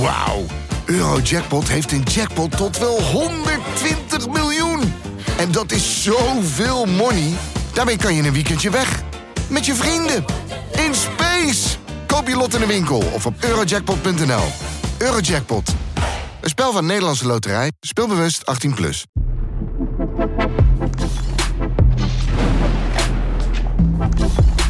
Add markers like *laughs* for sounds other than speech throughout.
Wauw. Eurojackpot heeft een jackpot tot wel 120 miljoen. En dat is zoveel money. Daarmee kan je een weekendje weg. Met je vrienden. In space. Koop je lot in de winkel of op eurojackpot.nl. Eurojackpot. Een spel van Nederlandse Loterij. Speelbewust 18+. Plus.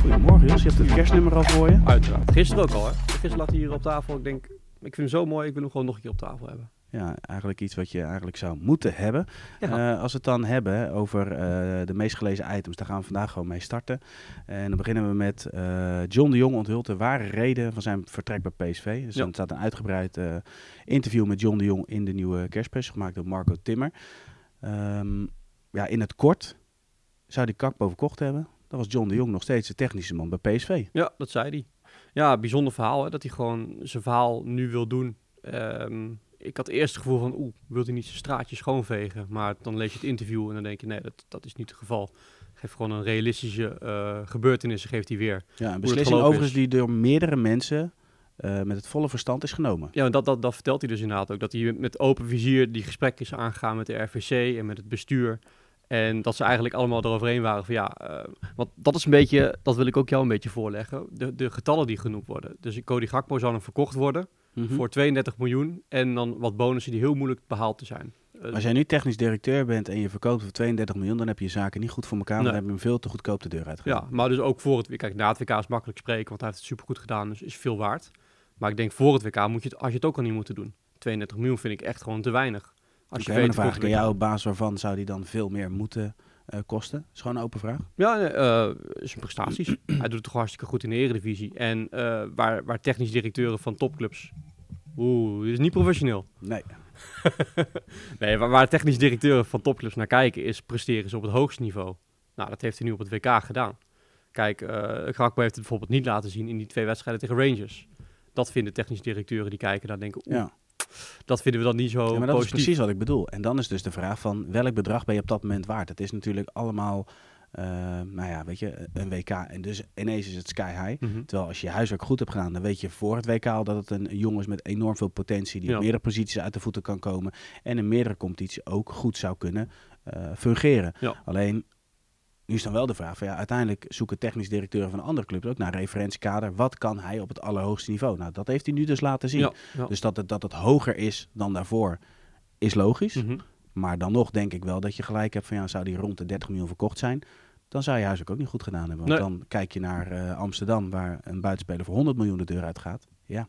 Goedemorgen Jos, je hebt het kerstnummer al voor je. Uiteraard. Gisteren ook al, hè? Gisteren lag hij hier op tafel. Ik denk, ik vind hem zo mooi, ik wil hem gewoon nog een keer op tafel hebben. Ja, eigenlijk iets wat je eigenlijk zou moeten hebben. Ja. Eh, als we het dan hebben over eh, de meest gelezen items, daar gaan we vandaag gewoon mee starten. En dan beginnen we met eh, John de Jong onthult de ware reden van zijn vertrek bij PSV. Dus Ja. er staat een uitgebreid interview met John de Jong in de nieuwe kerstpers, gemaakt door Marco Timmer. Ehm, ja, in het kort, zou die Kakpo verkocht hebben, dan was John de Jong nog steeds de technische man bij PSV. Ja, dat zei hij. Ja, bijzonder verhaal, hè? Dat hij gewoon zijn verhaal nu wil doen. Ehm, ik had eerst het gevoel van, oeh, wil hij niet zijn straatje schoonvegen? Maar dan lees je het interview en dan denk je, nee, dat, dat is niet het geval. Geef gewoon een realistische eh gebeurtenissen, geeft hij weer. Ja, een beslissing overigens is. die door meerdere mensen eh, met het volle verstand is genomen. Ja, en dat, dat, dat vertelt hij dus inderdaad ook. Dat hij met open vizier die gesprekken is aangegaan met de RVC en met het bestuur. En dat ze eigenlijk allemaal eroverheen waren van ja, eh, want dat is een beetje, dat wil ik ook jou een beetje voorleggen. De, de getallen die genoemd worden. Dus Cody Gakpo zou dan verkocht worden Mhm. voor 32 miljoen en dan wat bonussen die heel moeilijk behaald te zijn. Eh, Als jij nu technisch directeur bent en je verkoopt voor 32 miljoen, dan heb je je zaken niet goed voor elkaar. Nee. dan heb je hem veel te goedkoop de deur uitgegaan. ja, maar dus ook voor het. Kijk, na het WK is makkelijk spreken, want hij heeft het supergoed gedaan, dus is veel waard. Maar ik denk voor het WK moet je het, als je het ook al niet moeten doen. 32 miljoen vind ik echt gewoon te weinig. Als je weet dan vraag ik aan jou, op basis waarvan zou die dan veel meer moeten eh, kosten? is gewoon een open vraag. Ja, eh, zijn prestaties. *clears throat* Hij doet het toch hartstikke goed in de Eredivisie. En eh, waar, waar technisch directeuren van topclubs... Oeh, dit is niet professioneel. Nee. *laughs* Nee, waar, waar technisch directeuren van topclubs naar kijken is presteren ze op het hoogste niveau. Nou, dat heeft hij nu op het WK gedaan. Kijk, Gakpo heeft het bijvoorbeeld niet laten zien in die twee wedstrijden tegen Rangers. Dat vinden technisch directeuren die kijken daar denken, oeh, Ja. Dat vinden we dan niet zo ja, maar dat is positief. precies wat ik bedoel. En dan is dus de vraag van welk bedrag ben je op dat moment waard? Het is natuurlijk allemaal, eh, nou ja, weet je, een WK. En dus ineens is het sky high. Mhm. Terwijl als je je huiswerk goed hebt gedaan, dan weet je voor het WK al dat het een jongen is met enorm veel potentie. Die Ja. op meerdere posities uit de voeten kan komen. En in meerdere competities ook goed zou kunnen eh, fungeren. Ja. Alleen, nu is dan wel de vraag van ja, uiteindelijk zoeken technisch directeuren van andere clubs ook naar referentiekader. Wat kan hij op het allerhoogste niveau? Nou, dat heeft hij nu dus laten zien. Ja, ja. Dus dat het, dat het hoger is dan daarvoor, is logisch. Mhm. Maar dan nog denk ik wel dat je gelijk hebt van ja, zou die rond de 30 miljoen verkocht zijn, dan zou je huiswerk ook niet goed gedaan hebben. Want Nee. dan kijk je naar eh, Amsterdam, waar een buitenspeler voor 100 miljoen de deur uitgaat. Ja.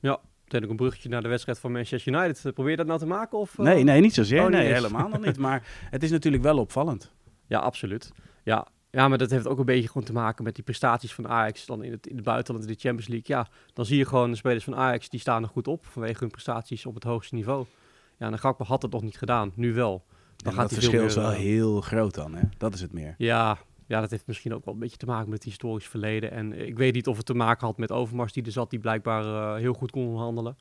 Meteen ook een bruggetje naar de wedstrijd van Manchester United. Probeer je dat nou te maken? Of, eh? Nee, nee, niet zozeer. Oh, nee, eens. helemaal nog niet. *laughs* Maar het is natuurlijk wel opvallend. Ja, absoluut. Ja. ja, maar dat heeft ook een beetje gewoon te maken met die prestaties van Ajax. Dan in het, in het buitenland, in de Champions League. Ja, dan zie je gewoon de spelers van Ajax, die staan er goed op. Vanwege hun prestaties op het hoogste niveau. Ja, en de Gakpo had het nog niet gedaan. Nu wel. Dan gaat veel verschil is wel eh, heel groot dan. Hè? Dat is het meer. Ja, ja, dat heeft misschien ook wel een beetje te maken met het historisch verleden. En ik weet niet of het te maken had met Overmars die er zat, die blijkbaar eh, heel goed kon handelen.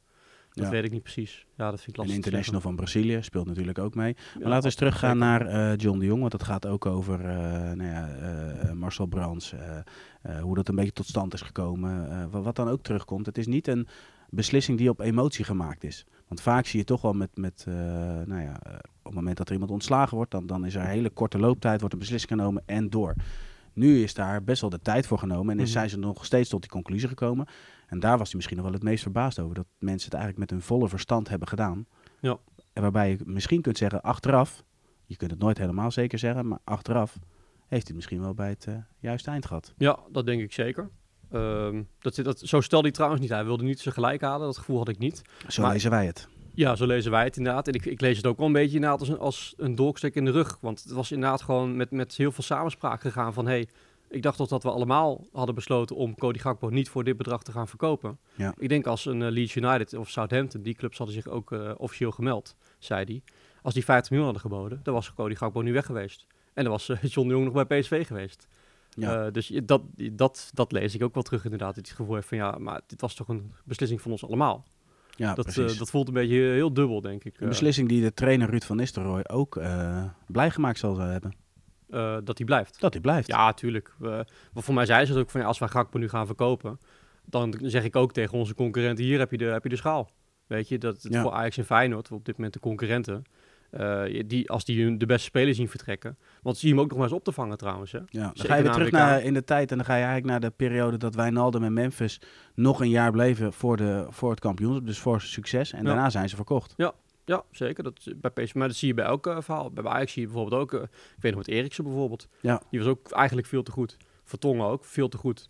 Dat Ja. weet ik niet precies. Ja, dat vind ik Een lastig. te international van Brazilië speelt natuurlijk ook mee. Maar Ja, laten we eens teruggaan naar eh, John de Jong, want dat gaat ook over eh, nou ja, eh, Marcel Brands, hoe dat een beetje tot stand is gekomen. wat, wat dan ook terugkomt, het is niet een beslissing die op emotie gemaakt is. Want vaak zie je toch wel met, met nou ja, op het moment dat er iemand ontslagen wordt, dan, dan is er een hele korte looptijd, wordt een beslissing genomen en door. Nu is daar best wel de tijd voor genomen en is, Mhm. zijn ze nog steeds tot die conclusie gekomen. En daar was hij misschien nog wel het meest verbaasd over, dat mensen het eigenlijk met hun volle verstand hebben gedaan. Ja. En waarbij je misschien kunt zeggen, achteraf, je kunt het nooit helemaal zeker zeggen, maar achteraf heeft hij het misschien wel bij het eh, juiste eind gehad. Ja, dat denk ik zeker. Ehm, dat, dat, zo stelde hij trouwens niet. Hij wilde niet zijn gelijk halen. Dat gevoel had ik niet. Zo Maar- lezen wij het. Ja, zo lezen wij het inderdaad. En ik, ik lees het ook wel een beetje inderdaad als een, als een dolkstek in de rug. Want het was inderdaad gewoon met, met heel veel samenspraak gegaan van... hey, ik dacht toch dat we allemaal hadden besloten om Cody Gakpo niet voor dit bedrag te gaan verkopen. Ja. Ik denk als een eh, Leeds United of Southampton, die clubs hadden zich ook eh, officieel gemeld, zei hij. Als die 50 miljoen hadden geboden, dan was Cody Gakpo nu weg geweest. En dan was eh, *laughs* John de Jong nog bij PSV geweest. Ja. Dus dat, dat, dat lees ik ook wel terug inderdaad. Het gevoel heeft van ja, maar dit was toch een beslissing van ons allemaal. ja, dat, dat voelt een beetje heel dubbel, denk ik. een beslissing die de trainer Ruud van Nistelrooy ook eh, blij gemaakt zal hebben. Eh, dat hij blijft. Dat hij blijft. Ja, tuurlijk. Maar voor mij zei ze het ook van ja, als wij Gakpo nu gaan verkopen, dan zeg ik ook tegen onze concurrenten, hier heb je de, heb je de schaal. Weet je, dat het Ja. voor Ajax en Feyenoord, op dit moment de concurrenten, eh, die, als die hun de beste spelers zien vertrekken. Want zie je hem ook nog maar eens op te vangen trouwens. Hè? Ja, dan Zeker ga je weer terug naar in de tijd en dan ga je eigenlijk naar de periode dat Wijnaldum en Memphis nog een jaar bleven voor, de, voor het kampioenschap, dus voor succes. En Ja. daarna zijn ze verkocht. Ja, zeker. Dat, is bij PSV, maar dat zie je bij elk eh, verhaal. Bij Ajax zie je bijvoorbeeld ook, eh, ik weet nog met Eriksen bijvoorbeeld. Ja. Die was ook eigenlijk veel te goed. Vertongen ook, veel te goed.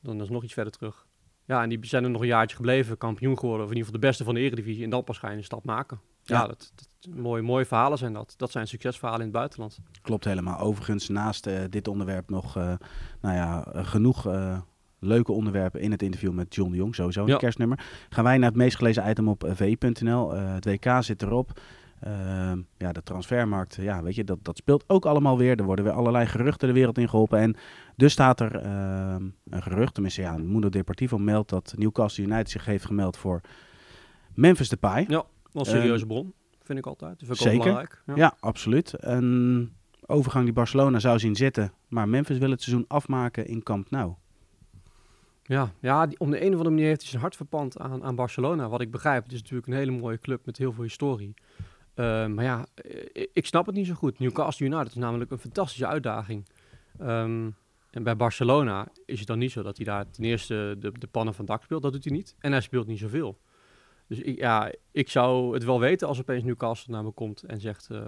Dan is nog iets verder terug. Ja, en die zijn er nog een jaartje gebleven, kampioen geworden. Of in ieder geval de beste van de eredivisie. En dan pas ga je een stap maken. Ja, Ja. dat, dat, mooie, mooie verhalen zijn dat. Dat zijn succesverhalen in het buitenland. Klopt helemaal. Overigens, naast eh, dit onderwerp nog eh, nou ja, eh, genoeg eh, leuke onderwerpen in het interview met John de Jong. Sowieso een Ja. kerstnummer. Gaan wij naar het meest gelezen item op vi.nl. Eh, het WK zit erop. Ehm, ja, de transfermarkt, ja, weet je, dat, dat speelt ook allemaal weer. Er worden weer allerlei geruchten de wereld in geholpen. En dus staat er ehm, een gerucht, tenminste ja, Mundo Deportivo meldt dat Newcastle United zich heeft gemeld voor Memphis Depay. Ja, wel een serieuze bron, vind ik altijd. Vind ik zeker. belangrijk. Ja. Ja, absoluut. Een overgang die Barcelona zou zien zitten. Maar Memphis wil het seizoen afmaken in Camp Nou. Ja, ja die, om de een of andere manier heeft hij zijn hart verpand aan, aan Barcelona. Wat ik begrijp, het is natuurlijk een hele mooie club met heel veel historie. Eh, maar ja, eh, ik snap het niet zo goed. Newcastle United is namelijk een fantastische uitdaging. Ehm, en bij Barcelona is het dan niet zo dat hij daar ten eerste de, de pannen van dak speelt. Dat doet hij niet. En hij speelt niet zoveel. Dus ik, ja, ik zou het wel weten als opeens Newcastle naar me komt en zegt... eh,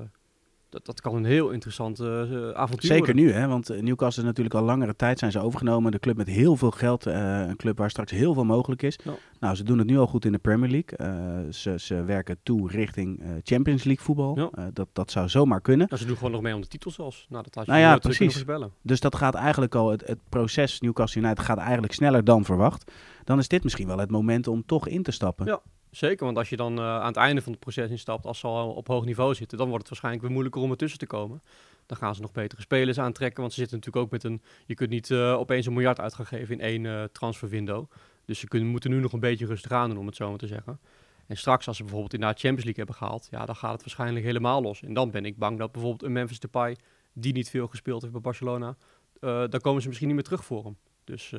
dat, dat kan een heel interessant eh, avontuur Zeker worden. nu, hè? want eh, Newcastle is natuurlijk al langere tijd zijn ze overgenomen. De club met heel veel geld, eh, een club waar straks heel veel mogelijk is. Ja. Nou, ze doen het nu al goed in de Premier League. Ze, ze werken toe richting Champions League voetbal. Ja. Dat, dat zou zomaar kunnen. Nou, ze doen gewoon nog mee om de titel zelfs. Nou, dat had je Nou ja, precies. Dus dat gaat eigenlijk al, het, het proces Newcastle United gaat eigenlijk sneller dan verwacht. Dan is dit misschien wel het moment om toch in te stappen. Ja. Zeker, want als je dan eh, aan het einde van het proces instapt, als ze al op hoog niveau zitten, dan wordt het waarschijnlijk weer moeilijker om ertussen te komen. Dan gaan ze nog betere spelers aantrekken, want ze zitten natuurlijk ook met een... Je kunt niet eh, opeens een miljard uit gaan geven in één eh transferwindow. Dus ze kunnen, moeten nu nog een beetje rustig aan doen, om het zo maar te zeggen. En straks, als ze bijvoorbeeld inderdaad Champions League hebben gehaald, ja, dan gaat het waarschijnlijk helemaal los. En dan ben ik bang dat bijvoorbeeld een Memphis Depay, die niet veel gespeeld heeft bij Barcelona, eh dan komen ze misschien niet meer terug voor hem. Dus...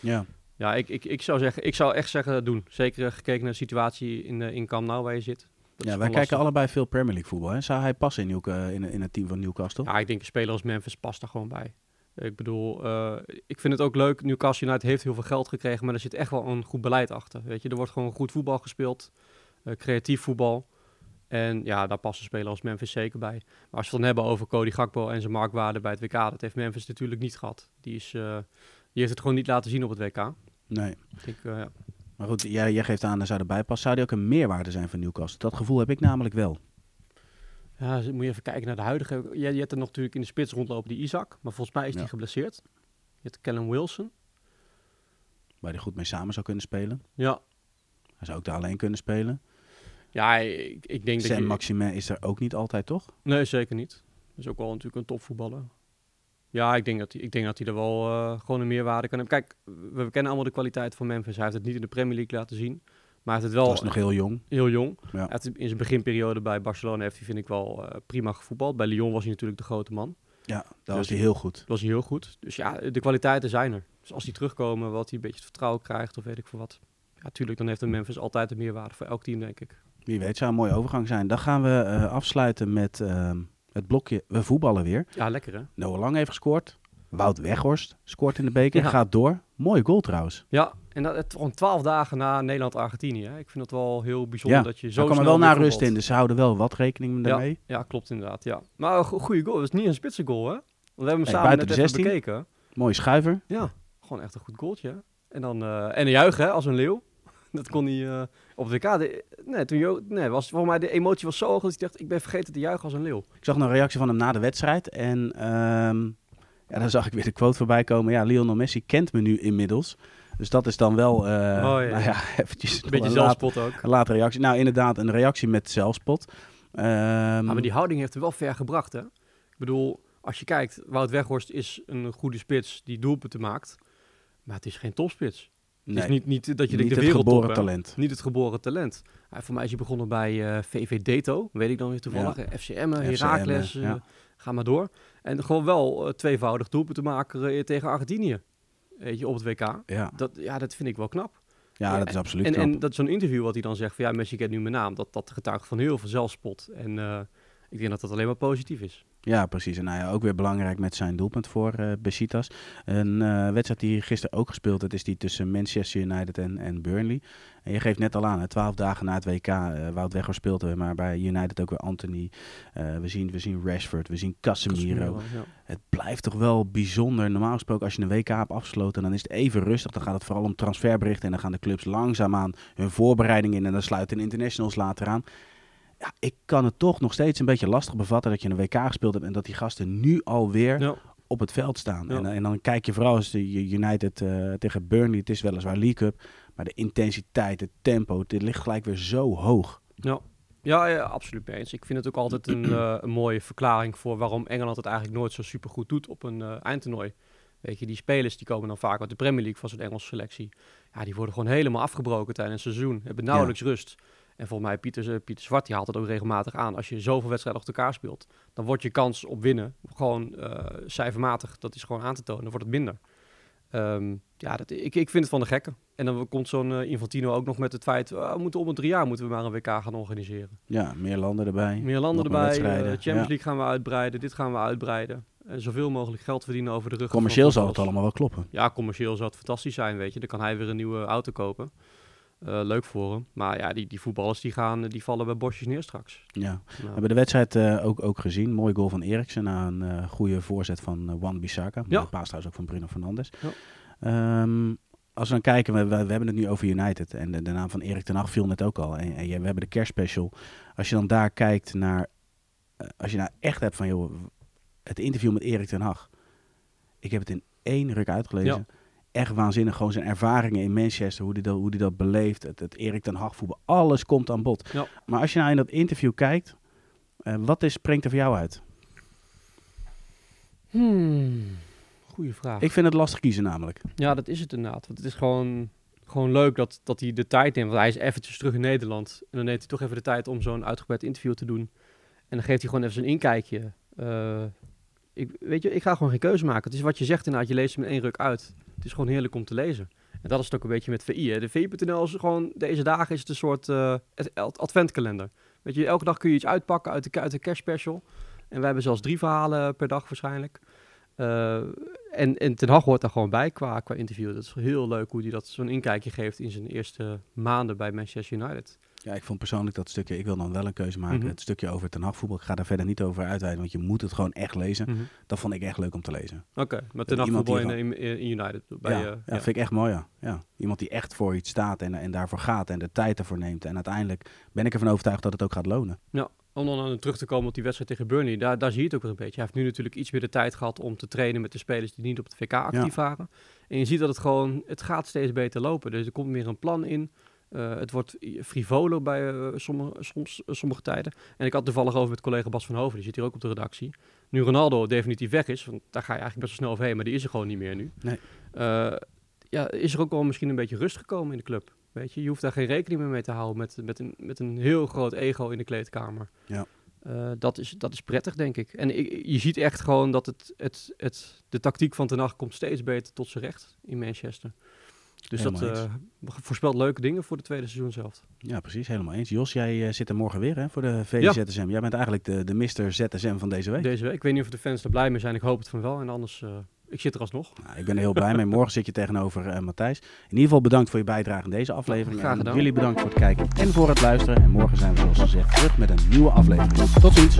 Ja. Ja, ik, ik, ik, zou zeggen, ik zou echt zeggen doen. Zeker eh, gekeken naar de situatie in, eh in Camp Nou waar je zit. Dat Ja, wij kijken lastig. allebei veel Premier League voetbal. Hè? Zou hij passen in, in, in het team van Newcastle? Ja, ik denk een speler als Memphis past daar gewoon bij. Ik bedoel, eh, ik vind het ook leuk. Newcastle United heeft heel veel geld gekregen, maar er zit echt wel een goed beleid achter. Weet je, er wordt gewoon goed voetbal gespeeld, creatief voetbal. En ja, daar past een speler als Memphis zeker bij. Maar als we het dan hebben over Cody Gakpo en zijn marktwaarde bij het WK, dat heeft Memphis natuurlijk niet gehad. Die, is, die heeft het gewoon niet laten zien op het WK. Nee. Ik eh, ja. Maar goed, jij, jij geeft aan, er zou erbij passen. Zou die ook een meerwaarde zijn voor Newcastle? Dat gevoel heb ik namelijk wel. Ja, dus moet je even kijken naar de huidige. Je, je hebt er nog natuurlijk in de spits rondlopen die Isaac, maar volgens mij is Ja. die geblesseerd. Je hebt Callum Wilson. Waar hij goed mee samen zou kunnen spelen. Ja, Hij zou ook daar alleen kunnen spelen. ja ik, ik denk dat Sam je... Maximin is er ook niet altijd, toch? Nee, zeker niet. Dat is ook wel natuurlijk een topvoetballer. Ja, ik denk dat hij, ik denk dat hij er wel eh, gewoon een meerwaarde kan hebben. Kijk, we, kennen allemaal de kwaliteit van Memphis. Hij heeft het niet in de Premier League laten zien. Maar hij heeft het wel was nog heel jong. heel jong. Ja. Hij heeft in zijn beginperiode bij Barcelona heeft hij, vind ik wel eh, prima gevoetbald. Bij Lyon was hij natuurlijk de grote man. Ja, daar Dus- was hij heel goed. Dat was hij heel goed. Dus ja, de kwaliteiten zijn er. Dus als die terugkomen, wat hij een beetje het vertrouwen krijgt of weet ik veel wat. Ja, tuurlijk, dan heeft een Memphis altijd een meerwaarde voor elk team, denk ik. Wie weet, zou een mooie overgang zijn. Dan gaan we eh, afsluiten met ehm, het blokje We voetballen weer. Ja, lekker hè? Noah Lang heeft gescoord. Wout Weghorst scoort in de beker. Ja. Gaat door. Mooie goal trouwens. Ja, en dat het gewoon twaalf dagen na Nederland-Argentinië. Ik vind het wel heel bijzonder Ja, dat je zo Daar kwam er wel naar rust in, dus ze houden wel wat rekening daarmee. Ja, klopt inderdaad, ja. Maar een go- goede goal. Het is niet een spitse goal, hè? Want we hebben hem samen net de even 16. bekeken. Mooie schuiver. Ja, gewoon echt een goed goaltje. En dan eh, en een juichen, hè, als een leeuw. Dat kon hij eh, op het WK. de- nee, toen Jo- nee, was volgens mij de emotie was zo hoog dat hij dacht: ik ben vergeten te juichen als een leeuw. Ik zag nog een reactie van hem na de wedstrijd. En ehm, ja, dan zag ik weer de quote voorbij komen. Ja, Lionel Messi kent me nu inmiddels. Dus dat is dan wel, eh ja, nou ja. *laughs* eventjes Een beetje een laat- zelfspot ook. een late reactie. Nou, inderdaad, een reactie met zelfspot. Ehm, maar die houding heeft hem wel ver gebracht, hè? Ik bedoel, als je kijkt, Wout Weghorst is een goede spits die doelpunten maakt. Maar het is geen topspits. Nee, Het is niet, niet dat je niet de het wereldtop, geboren talent. Niet het geboren talent. Hij, voor mij is hij begonnen bij eh, VV Deto, weet ik dan weer toevallig. Ja. eh, FCM, Heracles, ja. eh, ga maar door. En gewoon wel eh, tweevoudig doelpunten maken eh, tegen Argentinië. Weet je, op het WK. Ja. Dat, ja, dat vind ik wel knap. Ja, dat is absoluut En, knap. en dat zo'n interview wat hij dan zegt van ja, Messi kent nu mijn naam, dat, dat getuigt van heel veel zelfspot. En eh, ik denk dat dat alleen maar positief is. Ja, precies. En nou ja, ook weer belangrijk met zijn doelpunt voor eh Besiktas. Een eh, wedstrijd die gisteren ook gespeeld heeft, is die tussen Manchester United en, en Burnley. En je geeft net al aan, twaalf dagen na het WK, eh Wout Weghorst speelt er, maar bij United ook weer Anthony. We, zien, we zien Rashford, we zien Casemiro. Ja. Het blijft toch wel bijzonder. Normaal gesproken, als je een WK hebt afgesloten, dan is het even rustig. Dan gaat het vooral om transferberichten en dan gaan de clubs langzaamaan hun voorbereiding in en dan sluiten de internationals later aan. Ja, ik kan het toch nog steeds een beetje lastig bevatten dat je een WK gespeeld hebt en dat die gasten nu alweer Ja. op het veld staan. Ja. En, en dan kijk je vooral als de United eh, tegen Burnley, het is weliswaar League Cup, maar de intensiteit, het tempo, dit ligt gelijk weer zo hoog. Ja. Ja, ja, absoluut mee eens. Ik vind het ook altijd een, *clears throat* eh, een mooie verklaring voor waarom Engeland het eigenlijk nooit zo super goed doet op een eh, eindtoernooi. Weet je, die spelers die komen dan vaak uit de Premier League van zo'n Engelse selectie. Ja, die worden gewoon helemaal afgebroken tijdens het seizoen. Hebben nauwelijks rust. En volgens mij, Pieter, eh, Pieter Zwart die haalt het ook regelmatig aan. Als je zoveel wedstrijden achter elkaar speelt, dan wordt je kans op winnen gewoon eh, cijfermatig. Dat is gewoon aan te tonen. Dan wordt het minder. Ehm, ja, dat, ik, ik vind het van de gekken. En dan komt zo'n eh, Infantino ook nog met het feit... ah, we moeten om het drie jaar moeten we maar een WK gaan organiseren. Ja, meer landen erbij. Meer landen erbij, eh, wedstrijden. Champions Ja. League gaan we uitbreiden, dit gaan we uitbreiden. En zoveel mogelijk geld verdienen over de rug. Commercieel zal het allemaal wel kloppen. Ja, commercieel zou het fantastisch zijn, weet je. Dan kan hij weer een nieuwe auto kopen. Eh, leuk voor hem. Maar ja, die, die voetballers die gaan, die vallen bij bosjes neer straks. Ja. Nou, We hebben de wedstrijd eh, ook, ook gezien. Mooi goal van Eriksen na een eh, goede voorzet van Wan Bissaka. Ja. Ja. Paas trouwens ook van Bruno Fernandes. Ja. Ehm, als we dan kijken, we, we, we hebben het nu over United. En de, de naam van Erik ten Hag viel net ook al. En, en we hebben de kerstspecial. Als je dan daar kijkt naar... als je nou echt hebt van, joh, het interview met Erik ten Hag. Ik heb het in één ruk uitgelezen. Echt waanzinnig. Gewoon zijn ervaringen in Manchester. Hoe hij dat, hoe die dat beleeft. Het, het Erik ten Hag voetbal. Alles komt aan bod. Ja. Maar als je nou in dat interview kijkt... eh, wat is, springt er voor jou uit? Hmm, goeie vraag. Ik vind het lastig kiezen namelijk. Ja, dat is het inderdaad. Want het is gewoon, gewoon leuk dat, dat hij de tijd neemt. Want hij is eventjes terug in Nederland. En dan neemt hij toch even de tijd om zo'n uitgebreid interview te doen. En dan geeft hij gewoon even zijn inkijkje. Eh, ik, weet je, ik ga gewoon geen keuze maken. Het is wat je zegt inderdaad, je leest hem in één ruk uit. Het is gewoon heerlijk om te lezen. En dat is het ook een beetje met VI. Hè. De VI.nl is gewoon, deze dagen is het een soort eh, ad- ad- adventkalender. Weet je, elke dag kun je iets uitpakken uit de, uit cash special. En wij hebben zelfs drie verhalen per dag waarschijnlijk. Eh, en, en Ten Hag hoort daar gewoon bij qua, qua interview. Dat is heel leuk hoe hij dat zo'n inkijkje geeft in zijn eerste maanden bij Manchester United. Ja, ik vond persoonlijk dat stukje, ik wil dan wel een keuze maken. Mhm. Het stukje over Ten Hag voetbal, ik ga daar verder niet over uitweiden, want je moet het gewoon echt lezen. Dat vond ik echt leuk om te lezen. Oké, maar Ten Hag voetbal in, in, in United. Bij, ja, eh, ja, ja. vind ik echt mooi, ja. ja. Iemand die echt voor iets staat en, en daarvoor gaat en de tijd ervoor neemt. En uiteindelijk ben ik ervan overtuigd dat het ook gaat lonen. Om dan terug te komen op die wedstrijd tegen Burnley, daar, daar zie je het ook weer een beetje. Hij heeft nu natuurlijk iets meer de tijd gehad om te trainen met de spelers die niet op het VK actief waren. En je ziet dat het gewoon, het gaat steeds beter lopen. Dus er komt meer een plan in. Eh, het wordt frivoler bij eh, sommige, soms, sommige tijden. En ik had toevallig over met collega Bas van Hoven, die zit hier ook op de redactie. Nu Ronaldo definitief weg is, want daar ga je eigenlijk best wel snel overheen, maar die is er gewoon niet meer nu. Nee. Eh, ja, is er ook wel misschien een beetje rust gekomen in de club. Weet je, je hoeft daar geen rekening meer mee te houden met, met, een, met een heel groot ego in de kleedkamer. Ja. Dat, is, dat is prettig, denk ik. En ik, je ziet echt gewoon dat het, het, het, de tactiek van Ten Hag komt steeds beter tot zijn recht in Manchester. Dus Helemaal dat eh, voorspelt leuke dingen voor de tweede seizoen zelf. Ja, precies, helemaal eens. Jos, jij eh, zit er morgen weer hè, voor de VZSM. Jij bent eigenlijk de, de Mr. ZSM van deze week. Deze week. Ik weet niet of de fans er blij mee zijn. Ik hoop het van wel. En anders, eh, ik zit er alsnog. Nou, ik ben er heel blij mee. Morgen zit je tegenover Matthijs. In ieder geval bedankt voor je bijdrage in deze aflevering. Graag En gedaan. jullie bedankt voor het kijken en voor het luisteren. En morgen zijn we zoals gezegd terug met een nieuwe aflevering. Tot ziens.